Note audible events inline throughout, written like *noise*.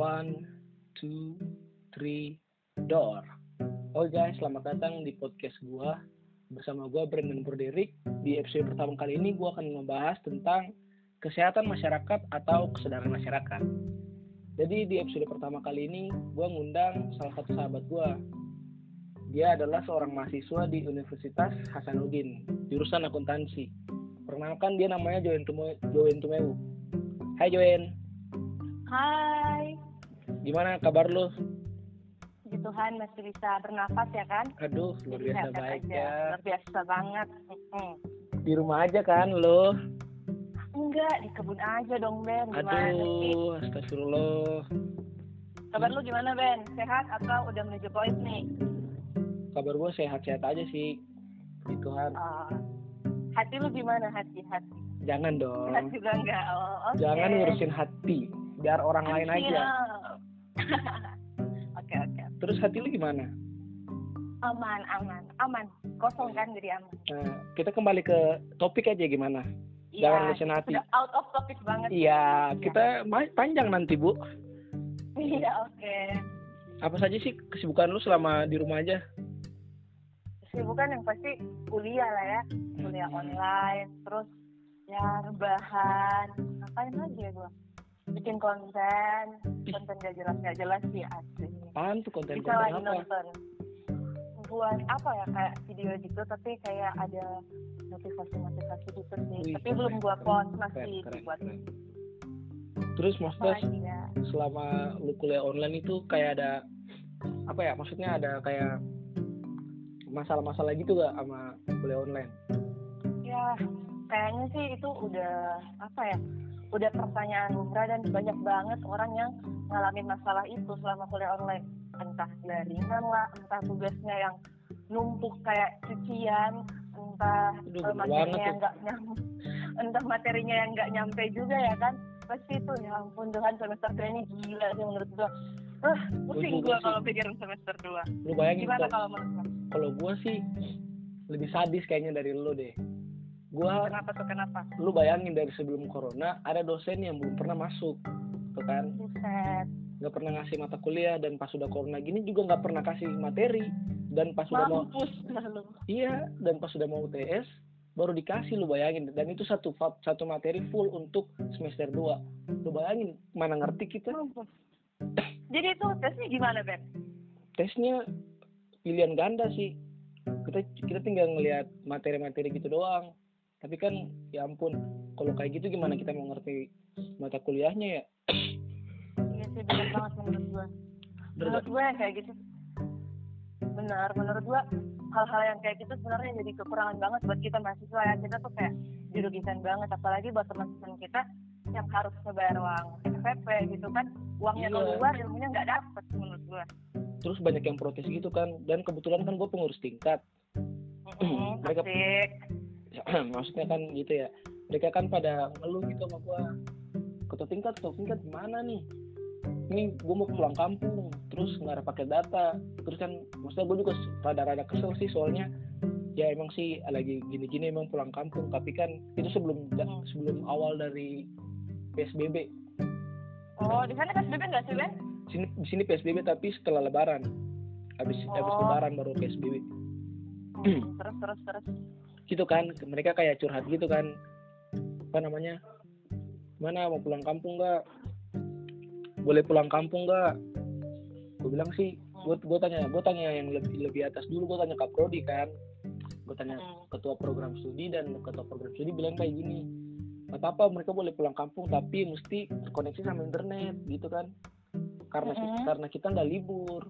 One, two, three, door. Oh guys, selamat datang di podcast gua bersama gua Brandon Broderick. Di episode pertama kali ini gua akan membahas tentang kesehatan masyarakat atau kesadaran masyarakat. Jadi di episode pertama kali ini gua ngundang salah satu sahabat gua. Dia adalah seorang mahasiswa di Universitas Hasanuddin, jurusan akuntansi. Perkenalkan dia namanya Joen Tumewu. Hai Joen, Hai, gimana kabar lu? puji Tuhan masih bisa bernafas ya kan? Aduh, luar biasa sehat baik aja. ya. Luar biasa banget. Mm-mm. Di rumah aja kan lu? Enggak, di kebun aja dong Ben. Gimana sih? Aduh, astagfirullah. Kabar lu gimana Ben? Sehat atau udah menuju poin nih? Kabar gue sehat-sehat aja sih. Puji Tuhan. Ah, hati lu gimana hati hati? Jangan dong. Sehat juga enggak? Oh, oke. Jangan ngurusin hati. Biar orang lain aja. *laughs* Oke oke. Terus hati lu gimana? Aman aman aman. Kosong kan jadi aman. Nah, kita kembali ke topik aja gimana? Jangan Iya, ngurusin hati. Out of topic banget. Iya, kita ma- panjang nanti, Bu. Iya oke. Apa saja sih kesibukan lu selama di rumah aja? kesibukan yang pasti kuliah lah ya kuliah online terus ya rebahan ngapain lagi ya gua bikin konten. Konten gak jelas gak jelas sih asli Apaan tuh konten-konten bisa lagi apa? nonton buat apa ya kayak video gitu tapi kayak ada motivasi motivasi gitu sih. Wih, tapi belum gua post masih Keren, keren, buat keren. Terus maksudnya ya? selama lu kuliah online itu kayak ada apa ya maksudnya ada kayak masalah-masalah gitu gak sama kuliah online? Ya kayaknya sih itu udah apa ya udah pertanyaan umrah dan banyak banget orang yang ngalamin masalah itu selama kuliah online. Entah jaringan lah entah tugasnya yang numpuk kayak cucian entah Aduh, eh, materinya yang nggak nyampe *laughs* entah materinya yang nggak nyampe juga ya kan? Pasti itu ya ampun Tuhan semester 2 ini gila sih menurut gua. Ah pusing gua sih. kalau pikirin semester 2 lu bayangin gimana kalau menurut kalau gua sih lebih sadis kayaknya dari lu deh gua kenapa tuh kenapa? Lu bayangin dari sebelum corona ada dosen yang belum pernah masuk tuh kan? Buset. Nggak pernah ngasih mata kuliah dan pas sudah corona gini juga nggak pernah kasih materi. Dan pas sudah mau lalu iya dan pas sudah mau UTS baru dikasih lu bayangin. Dan itu satu satu materi full untuk semester 2 lu bayangin mana ngerti kita. Jadi itu tesnya gimana, Ben? tesnya pilihan ganda sih. Kita kita tinggal ngelihat materi-materi gitu doang tapi kan ya ampun kalau kayak gitu gimana kita mau ngerti mata kuliahnya ya? Iya sih benar banget menurut gua. Bener Menurut gua yang kayak gitu benar menurut gua hal-hal yang kayak gitu sebenarnya jadi kekurangan banget buat kita mahasiswa ya. Kita tuh kayak dirugikan banget apalagi buat teman-teman kita yang harus ngebayar uang SPP gitu kan. Uangnya Iya. keluar ilmunya nggak dapet menurut gua. Terus banyak yang protes gitu kan. Dan kebetulan kan gue pengurus tingkat. Mm-mm, Mereka- asik *clears throat* maksudnya kan gitu ya. Mereka kan pada ngeluh gitu sama gua. Ketua tingkat ketua tingkat gimana nih? Ini gue mau pulang kampung terus nggak ada pakai data. Terus kan maksudnya gue juga rada-rada kesel sih soalnya. Ya emang sih lagi gini-gini emang pulang kampung tapi kan itu sebelum Hmm. sebelum awal dari PSBB oh di sana PSBB nggak sih Ben? sini di sini PSBB tapi setelah lebaran. Habis habis Oh. lebaran baru PSBB Hmm, terus terus terus gitu kan. Mereka kayak curhat gitu kan. Apa namanya? Mana mau pulang kampung nggak? Boleh pulang kampung nggak? Gue bilang sih gue gue tanya gue tanya yang lebih lebih atas dulu gue tanya kak prodi kan. Gue tanya ketua program studi dan ketua program studi bilang kayak gini nggak apa-apa mereka boleh pulang kampung tapi mesti terkoneksi sama internet gitu kan. Karena ki- Mm-mm. karena kita nggak libur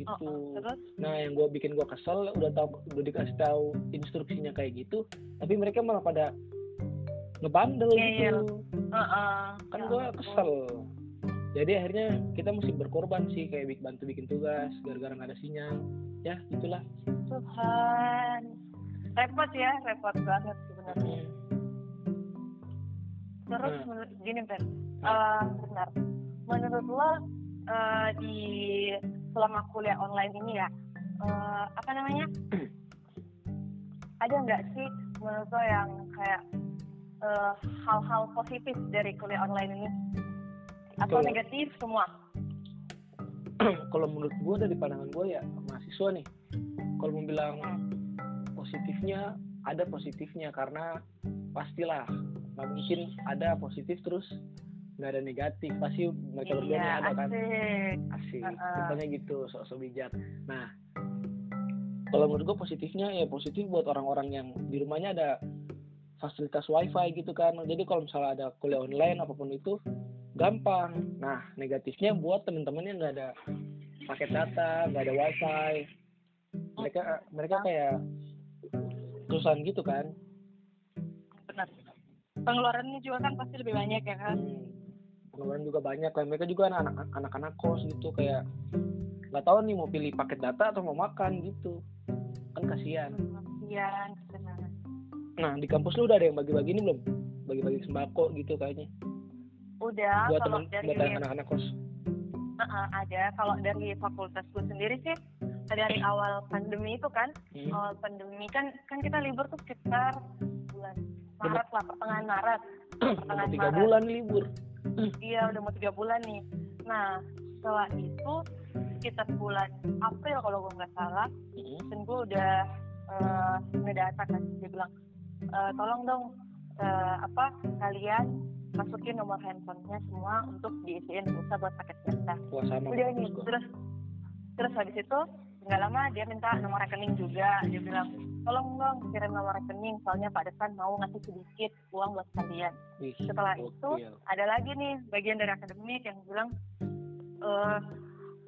gitu Oh, oh, terus Nah, yang gue bikin gue kesel udah tahu udah dikasih tahu instruksinya kayak gitu, tapi mereka malah pada ngebandel gitu. Heeh. Kan Ya gue kesel. Jadi akhirnya kita mesti berkorban sih kayak bantu bikin tugas gara-gara nggak ada sinyal. Ya, itulah. Tuhan repot ya repot banget sebenarnya terus Hmm. menurut gini Ben Eh, benar menurut lo eh, di selama kuliah online ini ya eh, apa namanya? Ada nggak sih menurut lo yang kayak eh, hal-hal positif dari kuliah online ini? Atau Kalau- negatif semua? *clears throat* Kalau menurut gue dari pandangan gue ya mahasiswa nih kalau mau bilang Hmm. positifnya ada positifnya karena pastilah nggak mungkin ada positif terus nggak ada negatif pasti mereka berdua iya ada kan? asik. Contohnya gitu sok-sok bijak. Nah kalau menurut gue positifnya ya positif buat orang-orang yang di rumahnya ada fasilitas wifi gitu kan. Jadi kalau misalnya ada kuliah online apa pun itu gampang. Nah negatifnya buat temen-temen yang nggak ada paket data nggak ada wifi. Mereka mereka kayak kesusahan gitu kan. Benar. Pengeluarannya juga kan pasti lebih banyak ya kan? Hmm, pengeluaran juga banyak kan mereka juga anak anak-anak kos gitu kayak nggak tahu nih mau pilih paket data atau mau makan gitu. Kan kasihan. Kasihan nah di kampus lu udah ada yang bagi-bagi ini belum? Bagi-bagi sembako gitu kayaknya. Udah buat kalau teman buat anak-anak kos. Heeh, ada. Kalau dari fakultasku sendiri sih dari awal pandemi itu kan. Hmm. awal pandemi kan kan kita libur tuh sekitar bulan Maret lah pertengahan Maret. *clears throat* Pertengahan tiga Maret. bulan libur iya udah mau tiga bulan nih. Nah setelah itu sekitar bulan April kalau gue nggak salah Hmm. dan gue udah eh, ngedata kan dia bilang "Eh, tolong dong eh, apa kalian masukin nomor handphonenya semua untuk diisiin pulsa buat paket data wah sama. Udah nih terus terus habis itu nggak lama dia minta nomor rekening juga dia bilang tolong dong kirim nomor rekening soalnya Pak Depan mau ngasih sedikit uang buat kalian. Wih, setelah itu ada lagi nih bagian dari akademik yang bilang eh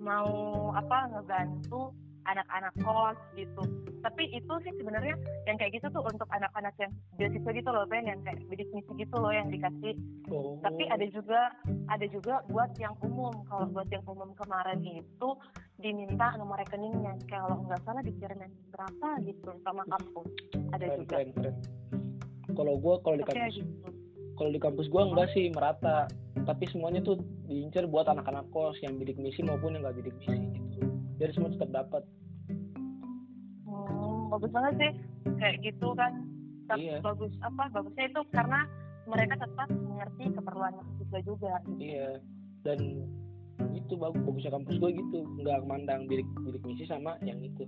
mau apa ngebantu anak-anak kos gitu. Tapi itu sih sebenarnya yang kayak gitu tuh untuk anak-anak yang beasiswa gitu loh Ben yang kayak bidik misi gitu loh yang dikasih. Oh. tapi ada juga ada juga buat yang umum. Kalau buat yang umum kemarin itu diminta nomor rekeningnya. Kalau nggak salah dikirimin berapa gitu sama kampus. Ada keren juga. keren keren. Kalau gua kalau di kampus gitu. kalau di kampus gua enggak sih merata tapi semuanya tuh diincar buat anak-anak kos yang bidik misi maupun yang nggak bidik misi gitu. Jadi semua tetap dapat. Hmm, bagus banget sih. Kayak gitu kan. Tapi Iya. bagus. Apa bagusnya itu karena mereka tetap mengerti keperluan mahasiswa juga. Iya. Dan itu bagus bagusnya kampus gue gitu. Nggak mandang bidik bidik misi sama yang itu.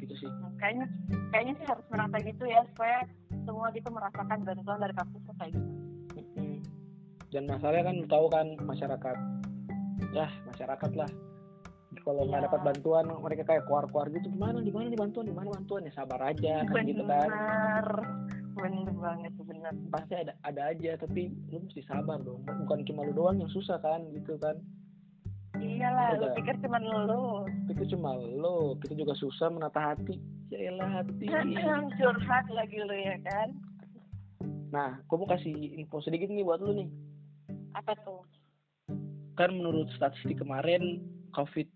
Gitu sih. Nah, kayaknya kayaknya sih harus merata gitu ya. Supaya semua gitu merasakan bantuan dari kampus kayak gitu. Dan masalahnya kan lu tahu kan masyarakat. Ya masyarakat lah. Kalau nggak Iya. dapat bantuan mereka kayak keluar-keluar gitu. Gimana di mana nih bantuan di mana bantuan ya sabar aja kan gitu kan. Benar benar banget benar. Pasti ada ada aja tapi lu mesti sabar dong. Bukan cuma lu doang yang susah kan gitu kan. Iyalah lu pikir cuma lu. Itu cuma lo kita juga susah menata hati. Ya elah hati. *clears throat* Curhat lagi lu ya kan. Nah gue mau kasih info sedikit nih buat lu nih apa tuh? Kan menurut statistik kemarin covid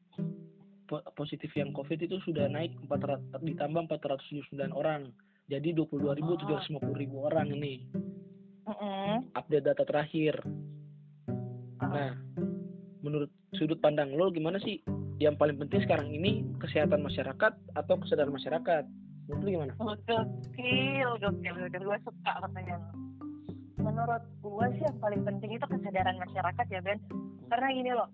po- positif yang covid itu sudah naik 400 ditambah 479 orang. Jadi 22.750 ribu orang ini. Mm-mm. update data terakhir. Ah. nah menurut sudut pandang lo gimana sih yang paling penting sekarang ini kesehatan masyarakat atau kesadaran masyarakat? Menurut lo gimana? Gokil gokil gokil. Gue suka pertanyaan. Menurut gue sih yang paling penting itu kesadaran masyarakat ya Ben. Karena gini loh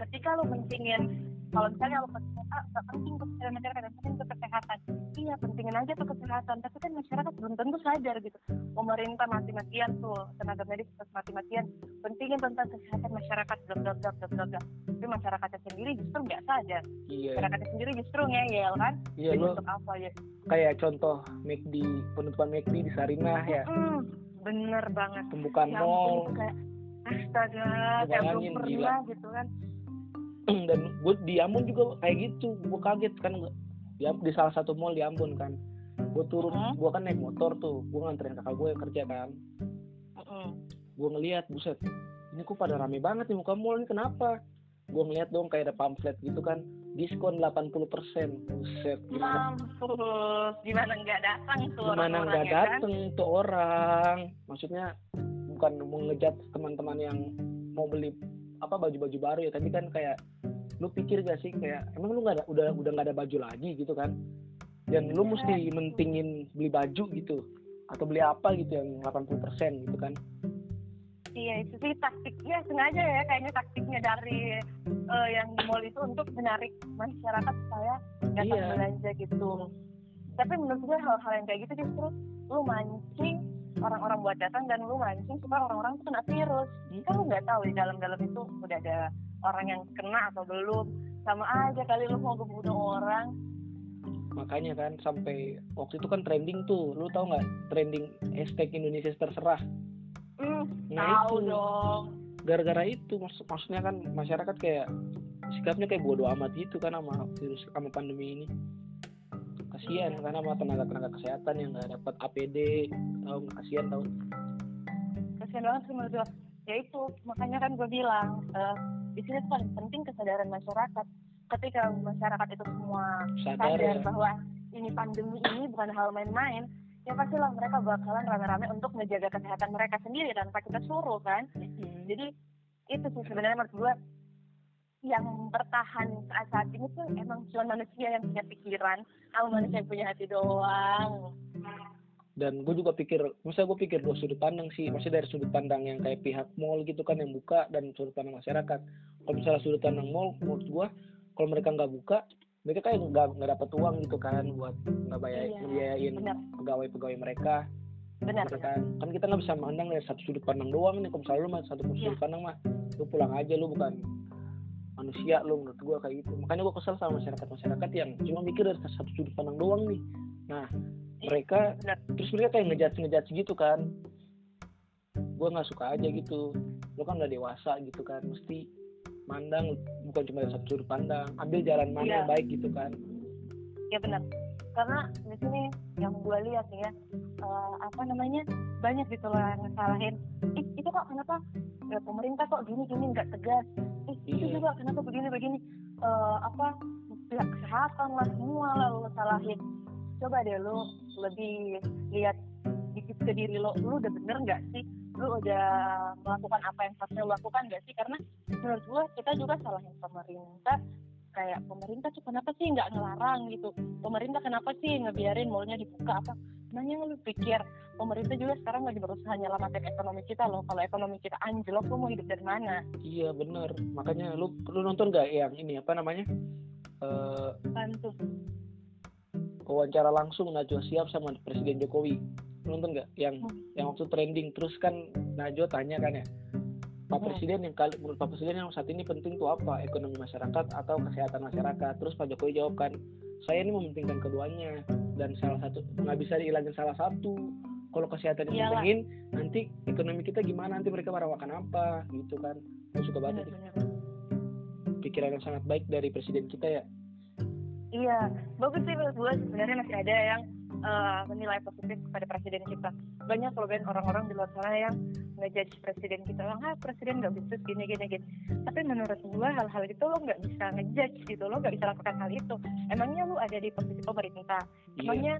ketika lo pentingin kalau misalnya lo pentingin ah gak penting tuh kesadaran masyarakat yang penting tuh kesehatan. Iya pentingin aja tuh kesehatan tapi kan masyarakat belum tentu sadar gitu. Pemerintah mati-matian tuh tenaga medis terus mati-matian. Pentingin tentang kesehatan masyarakat bla bla bla bla bla bla tapi masyarakatnya sendiri justru nggak sadar. Iya. Masyarakatnya sendiri justru ngeyel kan? Iya Jadi lo untuk apa ya? kayak contoh McD penutupan McD di Sarinah ya. Mm, bener banget. Pembukaan ya mall. kayak astaga kayak belum pernah gila. gitu kan. *clears throat* Dan gue di Ambon juga kayak gitu gue kaget kan. Di, di salah satu mall di Ambon kan. Gue turun Hmm. gue kan naik motor tuh. Gue nganterin kakak gue yang kerja kan. Mm-mm. gue ngeliat buset ini kok pada rame banget nih muka mall ini kenapa? Gue ngeliat dong kayak ada pamflet gitu kan diskon 80% buset gimana mampus. Gimana nggak datang tuh gimana orang-orang nggak kan? dateng tuh orang? Maksudnya bukan mau ngejat teman-teman yang mau beli apa baju-baju baru ya. Tapi kan kayak lu pikir gak sih kayak emang lu nggak ada udah udah nggak ada baju lagi gitu kan? Dan lu Iya, mesti mentingin beli baju gitu atau beli apa gitu yang 80% gitu kan Iya itu sih taktiknya sengaja ya kayaknya taktiknya dari uh, yang di mall itu untuk menarik masyarakat supaya datang Iya. belanja gitu. Tapi menurut gue hal-hal yang kayak gitu justru lu mancing orang-orang buat datang dan lu mancing supaya orang-orang tuh kena virus. Kan lu nggak tahu di dalam-dalam itu udah ada orang yang kena atau belum. Sama aja kali lu mau ngebunuh orang. makanya kan sampai waktu itu kan trending tuh lu tau nggak trending hashtag Indonesia terserah Hmm, Nah, tahu itu. dong. gara-gara itu maksud maksudnya kan masyarakat kayak sikapnya kayak bodoh amat gitu kan sama virus sama pandemi ini. Kasihan karena sama tenaga-tenaga kesehatan yang nggak dapat APD tahu nggak? Kasihan tau. Kasian banget sih menurut gue ya itu makanya kan gue bilang eh, di sini tuh paling penting kesadaran masyarakat. Ketika masyarakat itu semua sadar sadar ya. bahwa ini pandemi ini bukan hal main-main ya pastilah mereka bakalan rame-rame untuk menjaga kesehatan mereka sendiri tanpa kita suruh kan? Jadi itu sih sebenarnya menurut gue yang bertahan saat saat ini tuh emang cuma manusia yang punya pikiran. Sama manusia yang punya hati doang. Dan gue juga pikir masa gue pikir dua sudut pandang sih. Maksudnya dari sudut pandang yang kayak pihak mall gitu kan yang buka dan sudut pandang masyarakat. Kalau misalnya sudut pandang mall menurut gue kalau mereka nggak buka mereka kayak nggak nggak dapat uang gitu kan buat nggak bayar Iya, ngebiayain benar. pegawai-pegawai mereka. Benar benar. kan kan kita nggak bisa mandang dari satu sudut pandang doang nih. Kalau misalnya lu mah satu Iya. sudut pandang mah lu pulang aja lu bukan manusia lu menurut gua kayak gitu. Makanya gua kesel sama masyarakat masyarakat yang cuma mikir dari satu sudut pandang doang nih. Nah mereka benar. terus mereka kayak ngejudge ngejudge gitu kan. Gua nggak suka aja gitu. Lu kan udah dewasa gitu kan mesti mandang bukan cuma dari satu sudut pandang ambil jalan mana Iya. yang baik gitu kan. Ya benar. Karena di sini yang gue lihat nih ya eh, apa namanya banyak gitu loh yang ngesalahin Ih, itu kok kenapa ya, pemerintah kok gini gini nggak tegas. Ih, itu Iya. juga kenapa begini begini. Eh, apa pihak kesehatan lah semua lah lo salahin. Coba deh lo lebih lihat dikit ke diri lo lu udah bener nggak sih lu udah melakukan apa yang harusnya lo lakukan nggak sih? Karena menurut gua kita juga salahin pemerintah. Kayak pemerintah tuh kenapa sih nggak ngelarang gitu? Pemerintah kenapa sih ngebiarin mallnya dibuka? Apa? Nanya lu pikir pemerintah juga sekarang lagi berusaha nyelamatin ekonomi kita loh. Kalau ekonomi kita anjlok lu mau hidup dari mana? Iya bener. Makanya lu lu nonton gak yang ini apa namanya? Eh bantu wawancara langsung Najwa? Siap sama Presiden Jokowi. Lu nonton nggak? Yang Hmm. yang waktu trending terus kan Najwa tanya kan ya Pak Hmm. Presiden yang kali menurut Pak Presiden yang saat ini penting tuh apa? Ekonomi masyarakat atau kesehatan masyarakat? Terus Pak Jokowi jawab kan saya ini mementingkan keduanya dan salah satu nggak bisa dihilangin salah satu. Kalau kesehatan dipentingin nanti ekonomi kita gimana? Nanti mereka pada makan apa? Gitu kan. Gue suka banget bener-bener pikiran yang sangat baik dari presiden kita ya. Iya bagus sih menurut gue sebenarnya masih ada yang eh, menilai positif kepada presiden kita. Banyak Ben orang-orang di luar sana yang ngejudge presiden kita bilang ah presiden nggak bisa gini gini gini. Tapi menurut gue hal-hal itu lo nggak bisa ngejudge gitu lo nggak bisa lakukan hal itu. Emangnya lu ada di posisi pemerintah? Iya. Emangnya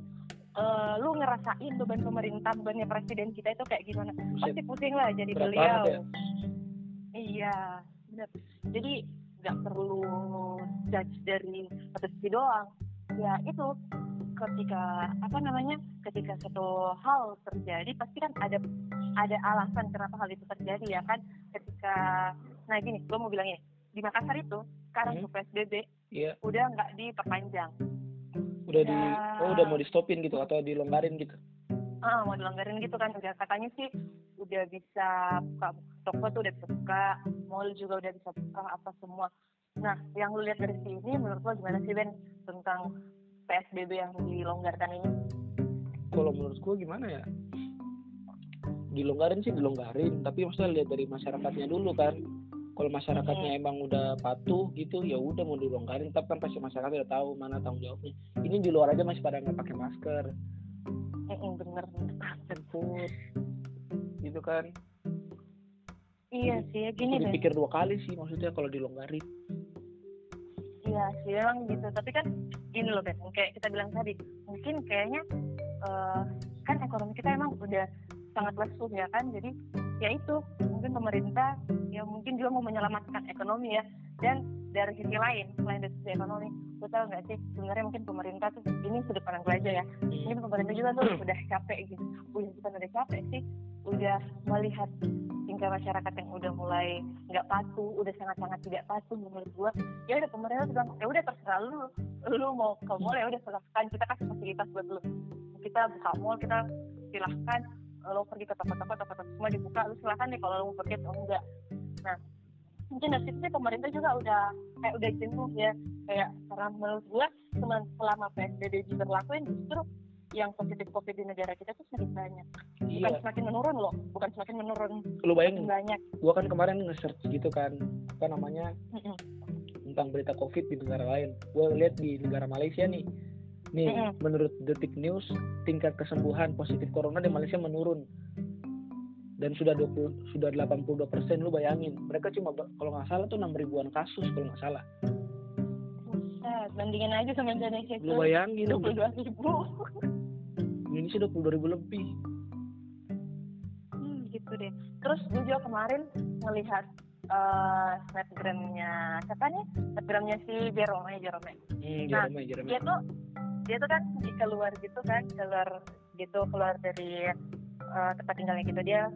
eh, lu ngerasain beban pemerintah bebannya presiden kita itu kayak gimana? Buset. pasti pusing lah jadi Berat beliau. ya. iya benar jadi nggak perlu judge dari sisi doang. Ya itu ketika apa namanya ketika satu hal terjadi pasti kan ada ada alasan kenapa hal itu terjadi ya kan? Ketika nah gini gue mau bilang ini di Makassar itu sekarang Hmm. PSBB iya. udah nggak diperpanjang. Udah di Ya. oh udah mau di stopin gitu atau dilonggarin gitu? Ah mau dilonggarin gitu kan udah katanya sih udah bisa buka toko tuh udah bisa buka mall juga udah bisa buka apa semua. Nah yang lu lihat dari sini menurut lo gimana sih Ben tentang PSBB yang dilonggarkan ini? Kalau menurut gua gimana ya? Dilonggarin sih dilonggarin. Tapi maksudnya lihat dari masyarakatnya dulu kan. Kalau masyarakatnya emang udah patuh gitu ya udah mau dilonggarin. Tapi kan pasti masyarakat udah tahu mana tanggung jawabnya. Ini di luar aja masih pada nggak pakai masker. Mm-mm, bener takut *laughs* gitu kan? Iya sih ya gini Jadi deh. dipikir dua kali sih maksudnya kalau dilonggarin iya sih emang gitu tapi kan gini loh Ben kayak kita bilang tadi mungkin kayaknya eh, kan ekonomi kita emang udah sangat lesu ya kan? Jadi ya itu mungkin pemerintah ya mungkin juga mau menyelamatkan ekonomi ya. Dan dari sisi lain selain dari sisi ekonomi gue tau nggak sih sebenarnya mungkin pemerintah tuh ini sudut pandang gue aja ya. Mungkin pemerintah juga tuh udah capek gitu. Udah bukan udah capek sih udah melihat tingkat ke masyarakat yang udah mulai nggak patuh udah sangat-sangat tidak patuh menurut gua ya udah pemerintah bilang ya udah terserah lu. Lu mau ke mall ya udah silahkan kita kasih fasilitas buat lu. Kita buka mall kita silahkan. Lo pergi ke toko-toko toko-toko semua dibuka lu silahkan deh kalau lo mau pergi atau enggak. Nah mungkin dari sih pemerintah juga udah kayak udah jenuh ya. Kayak karena menurut cuma selama PSBB diberlakuin justru yang positif covid di negara kita tuh semakin banyak. Bukan iya. semakin menurun loh bukan semakin menurun. Lu bayangin banyak. gua kan kemarin nge-search gitu kan apa namanya tentang berita covid di negara lain. Gua lihat di negara Malaysia nih. Nih Mm-mm. menurut detik news tingkat kesembuhan positif corona di Malaysia menurun. Dan sudah 20 sudah 82 persen lu bayangin. Mereka cuma kalau nggak salah tuh 6 ribuan kasus kalau nggak salah. Buset, bandingin aja sama Indonesia itu lu bayangin. dua puluh dua ribu *laughs* Indonesia 22 ribu lebih. Hmm, gitu deh. Terus gue juga kemarin ngelihat eh snapgramnya siapa nih? Snapgramnya si Jerome Jerome. Hmm, Nah, Jeremy, Jeremy. dia tuh dia tuh kan di keluar gitu kan keluar gitu keluar dari eh, tempat tinggalnya gitu. Dia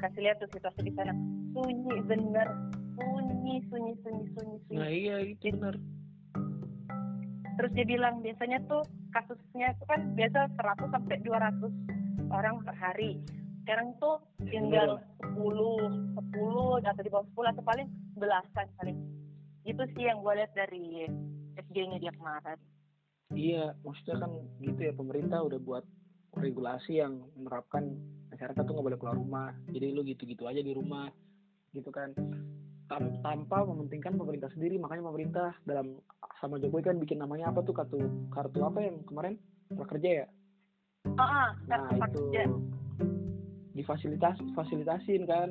kasih lihat tuh situasi di sana. Sunyi bener. Sunyi sunyi sunyi sunyi sunyi. Nah iya itu benar terus dia bilang biasanya tuh kasusnya itu kan biasa 100 sampai 200 orang per hari. Sekarang tuh tinggal 10 10 atau di bawah 10 atau paling belasan paling. Itu sih yang gue lihat dari SG-nya dia kemarin. Iya maksudnya kan gitu ya pemerintah udah buat regulasi yang menerapkan masyarakat tuh nggak boleh keluar rumah. Jadi lu gitu-gitu aja di rumah gitu kan Tanpa mementingkan pemerintah sendiri. Makanya pemerintah dalam sama Jokowi kan bikin namanya apa tuh kartu kartu apa yang kemarin? Prakerja ya? Oh, ah, nah kartu itu difasilitas fasilitasin kan.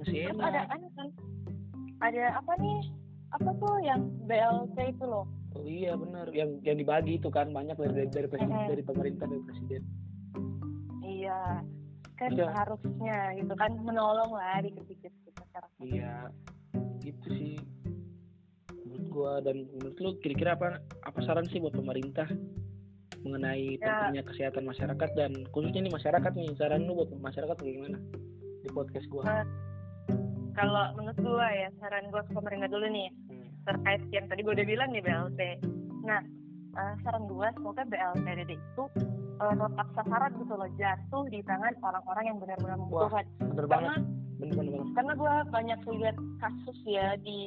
Masih terus ada kan? Ada apa nih? Apa tuh yang BLT itu loh? Oh iya benar yang yang dibagi itu kan banyak dari dari dari, presiden, Mm-mm. dari pemerintah dari presiden. Iya. Kan Iya. harusnya gitu kan menolong lah masyarakat Iya, gitu sih menurut gua dan menurut lu kira-kira apa apa saran sih buat pemerintah mengenai Ya. pentingnya kesehatan masyarakat dan khususnya nih masyarakat nih saran lu buat masyarakat bagaimana di podcast gua Eh, kalau menurut gua ya saran gua ke pemerintah dulu nih Hmm. terkait yang tadi gue udah bilang nih BLT. Nah, eh, saran gue semoga BLT itu eh, tepat sasaran gitu loh jatuh di tangan orang-orang yang benar-benar membutuhkan. bener Karena banget bener karena gue banyak lihat kasus ya di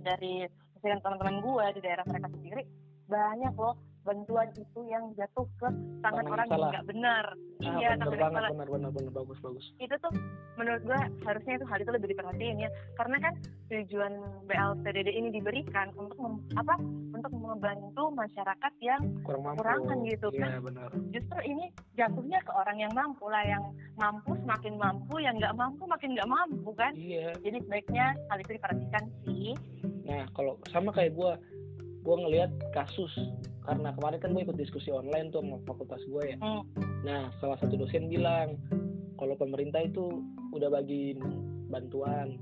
dari teman-teman gue di daerah mereka sendiri. Banyak loh bantuan itu yang jatuh ke tangan orang yang salah. nggak benar. ah, iya, bener tangan yang banget salah. bener bener bener bagus bagus itu tuh menurut gua harusnya itu hal itu lebih diperhatiin ya karena kan tujuan BLTDD ini diberikan untuk mem- apa untuk membantu masyarakat yang kurang mampu Kurangan gitu, iya kan? benar justru ini jatuhnya ke orang yang mampu lah yang mampu semakin mampu yang nggak mampu makin nggak mampu kan iya jadi sebaiknya hal itu diperhatikan sih nah kalau sama kayak gua gua ngelihat kasus karena kemarin kan gue ikut diskusi online tuh sama fakultas gue ya hmm. Nah, salah satu dosen bilang kalau pemerintah itu udah bagi bantuan.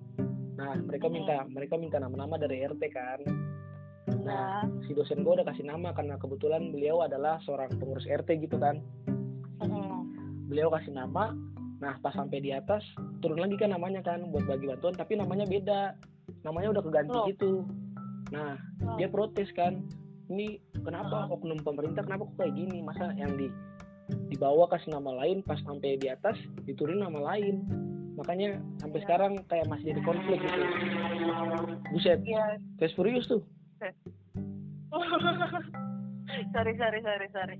Nah, mereka minta mereka minta nama-nama dari RT kan. Nah, ya si dosen gue udah kasih nama karena kebetulan beliau adalah seorang pengurus RT gitu kan. Hmm. Beliau kasih nama. Nah, pas sampai di atas turun lagi kan namanya kan buat bagi bantuan, tapi namanya beda. Namanya udah keganti Loh. gitu. Nah, Oh. dia protes kan. Ini kenapa oknum pemerintah kenapa kok kayak gini? Masa yang di dibawa kasih nama lain pas sampai di atas diturunin nama lain. Makanya sampai Iya. sekarang kayak masih jadi konflik gitu. Buset, ya Fast Furious tuh. *laughs* sorry sorry sorry sorry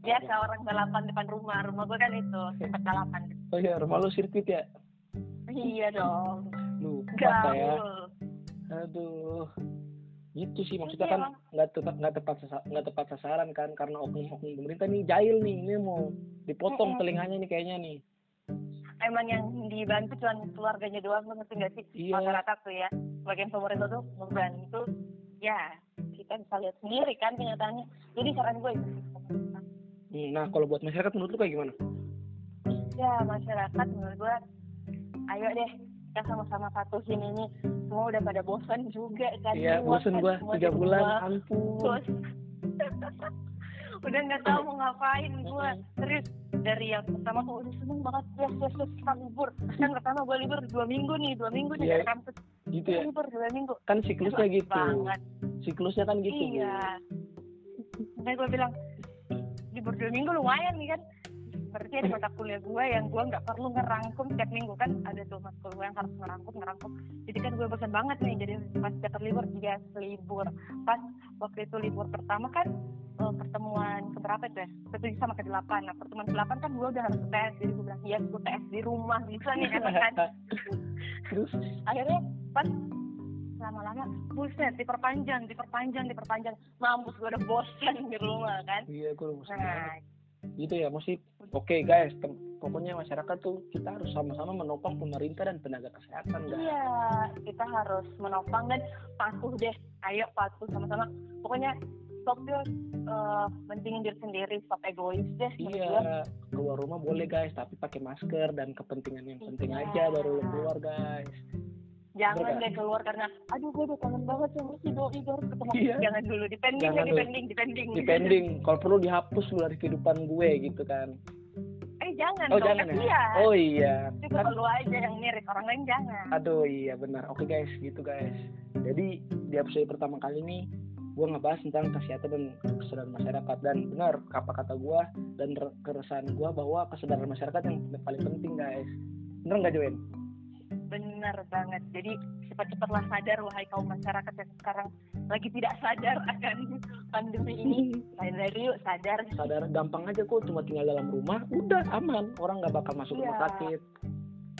biasa orang balapan depan rumah rumah gue kan itu tempat balapan Oh iya, rumah lu sirkuit ya? iya dong Lupa saya. gaul Aduh. Gitu sih maksudnya kan nggak tepat nggak tepat nggak tepat sasaran kan karena oknum-oknum pemerintah nih jahil nih ini mau dipotong Mm-mm. telinganya nih kayaknya nih. emang yang dibantu cuma keluarganya doang lu ngerti nggak sih Iya. masyarakat tuh ya bagian pemerintah tuh membantu ya kita bisa lihat sendiri kan kenyataannya jadi saran gue itu. Hmm, Nah kalau buat masyarakat menurut lu kayak gimana? ya masyarakat menurut gue ayo deh kita sama-sama patuhin ini semua udah pada bosan juga kan Iya, kan gua tiga bulan, ampun. *laughs* Udah nggak tahu mau ngapain gue Mm-mm. serius dari yang pertama tuh udah seneng banget yes yes yes kita libur kan pertama gue libur dua minggu nih dua minggu nih Iya. dari kampus gitu Gua ya. Libur dua minggu. Kan siklusnya gitu. banget. Siklusnya kan gitu iya. Makanya gue bilang libur dua minggu lumayan nih kan berarti ada mata kuliah gue yang gue nggak perlu ngerangkum setiap minggu. Kan ada tuh matkul gue yang harus ngerangkum ngerangkum. Jadi kan gue bosan banget nih jadi pas dapat libur dia libur. Pas waktu itu libur pertama kan eh, pertemuan keberapa itu ya? Ketujuh sama ke delapan nah pertemuan ke delapan kan gue udah harus UTS jadi gue bilang iya gue UTS di rumah bisa nih enak kan? *laughs* Terus? Akhirnya pas lama-lama buset diperpanjang diperpanjang diperpanjang. Mampus gue udah bosan di rumah kan? Iya gue udah bosan nah. gitu ya mesti oke guys tem- pokoknya masyarakat tuh kita harus sama-sama menopang pemerintah dan tenaga kesehatan guys. Iya kita harus menopang dan patuh deh. Ayo patuh sama-sama. Pokoknya stop yuk eh, mentingin diri sendiri stop egois deh iya keluar rumah boleh guys tapi pakai masker dan kepentingan yang penting Iya. aja baru keluar guys. Jangan deh keluar karena aduh gue udah kangen banget sama si doi gue harus ketemu. Iya. jangan dulu dipending Jangan ya dipending dipending. Depending kalau perlu dihapus lu dari kehidupan gue gitu kan jangan oh dong jangan ya? oh iya. Itu kan lu aja yang mirip orang lain jangan. Aduh iya benar. Oke guys gitu guys. Jadi di episode pertama kali ini gue ngebahas tentang kesehatan dan kesadaran masyarakat. Dan benar apa kata gue dan re- keresahan gue bahwa kesadaran masyarakat yang paling penting guys. Bener nggak Joen? benar banget. Jadi cepat-cepatlah sadar wahai kaum masyarakat yang sekarang lagi tidak sadar akan pandemi ini. Sadar yuk sadar. Sadar gampang aja kok. Cuma tinggal dalam rumah udah aman. Orang nggak bakal masuk rumah Iya. sakit.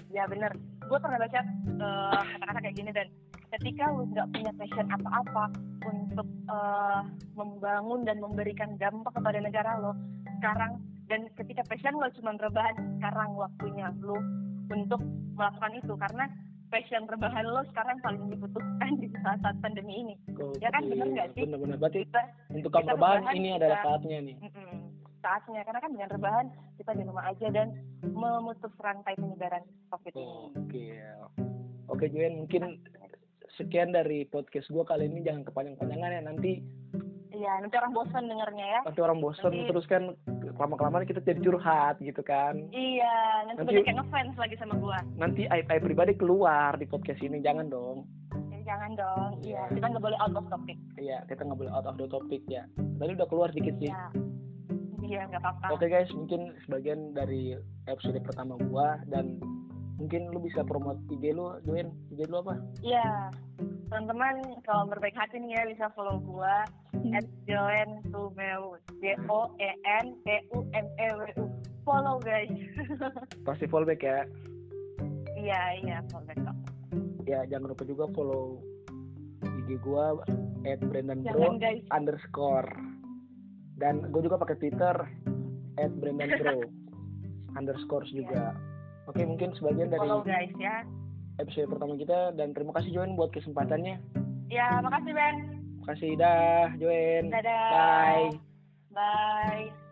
Ya benar gue pernah baca eh, kata-kata kayak gini dan. Ketika lu nggak punya passion apa-apa untuk eh, membangun dan memberikan dampak kepada negara lo sekarang dan ketika passion lo cuma rebahan sekarang waktunya lo untuk melakukan itu. Karena passion rebahan lo sekarang paling dibutuhkan di saat-saat pandemi ini. Ya kan, bener nggak sih? bener-bener. Berarti kita untuk kamu kita rebahan rebahan, ini kita- adalah saatnya nih. Mm-mm, saatnya. Karena kan dengan rebahan kita di rumah aja dan memutus rantai penyebaran covid ini. Oke. Oke Joen mungkin sekian dari podcast gue kali ini. Jangan kepanjang-panjangan ya nanti iya nanti orang bosan dengarnya ya. Nanti orang bosen Nanti- terus kan lama kelamaan kita jadi curhat gitu kan Iya, nanti, Nanti- banyak yang ngefans lagi sama gua. nanti aib aib pribadi keluar di podcast ini jangan dong Ya, jangan dong. Iya, Iya. kita nggak boleh out of topic. iya kita nggak boleh out of the topic ya tadi udah keluar dikit sih Iya. Iya, nggak apa-apa. oke guys mungkin sebagian dari episode pertama gua dan mungkin lu bisa promote IG lu Joen IG lu apa Iya. Teman-teman kalau berbaik hati nih ya bisa follow gua at Joen Tumeu. J O E N T U M E W U. Follow guys. *laughs* pasti fallback ya iya, iya, follow back kok. ya jangan lupa juga follow IG gua at Brandon Bro guys. underscore dan gue juga pakai Twitter at Brandon Bro *laughs* underscore juga oke mungkin sebagian dari Follow guys ya. episode pertama kita dan terima kasih Joen buat kesempatannya Ya, makasih Ben. makasih dah Joen Dadah. bye Bye.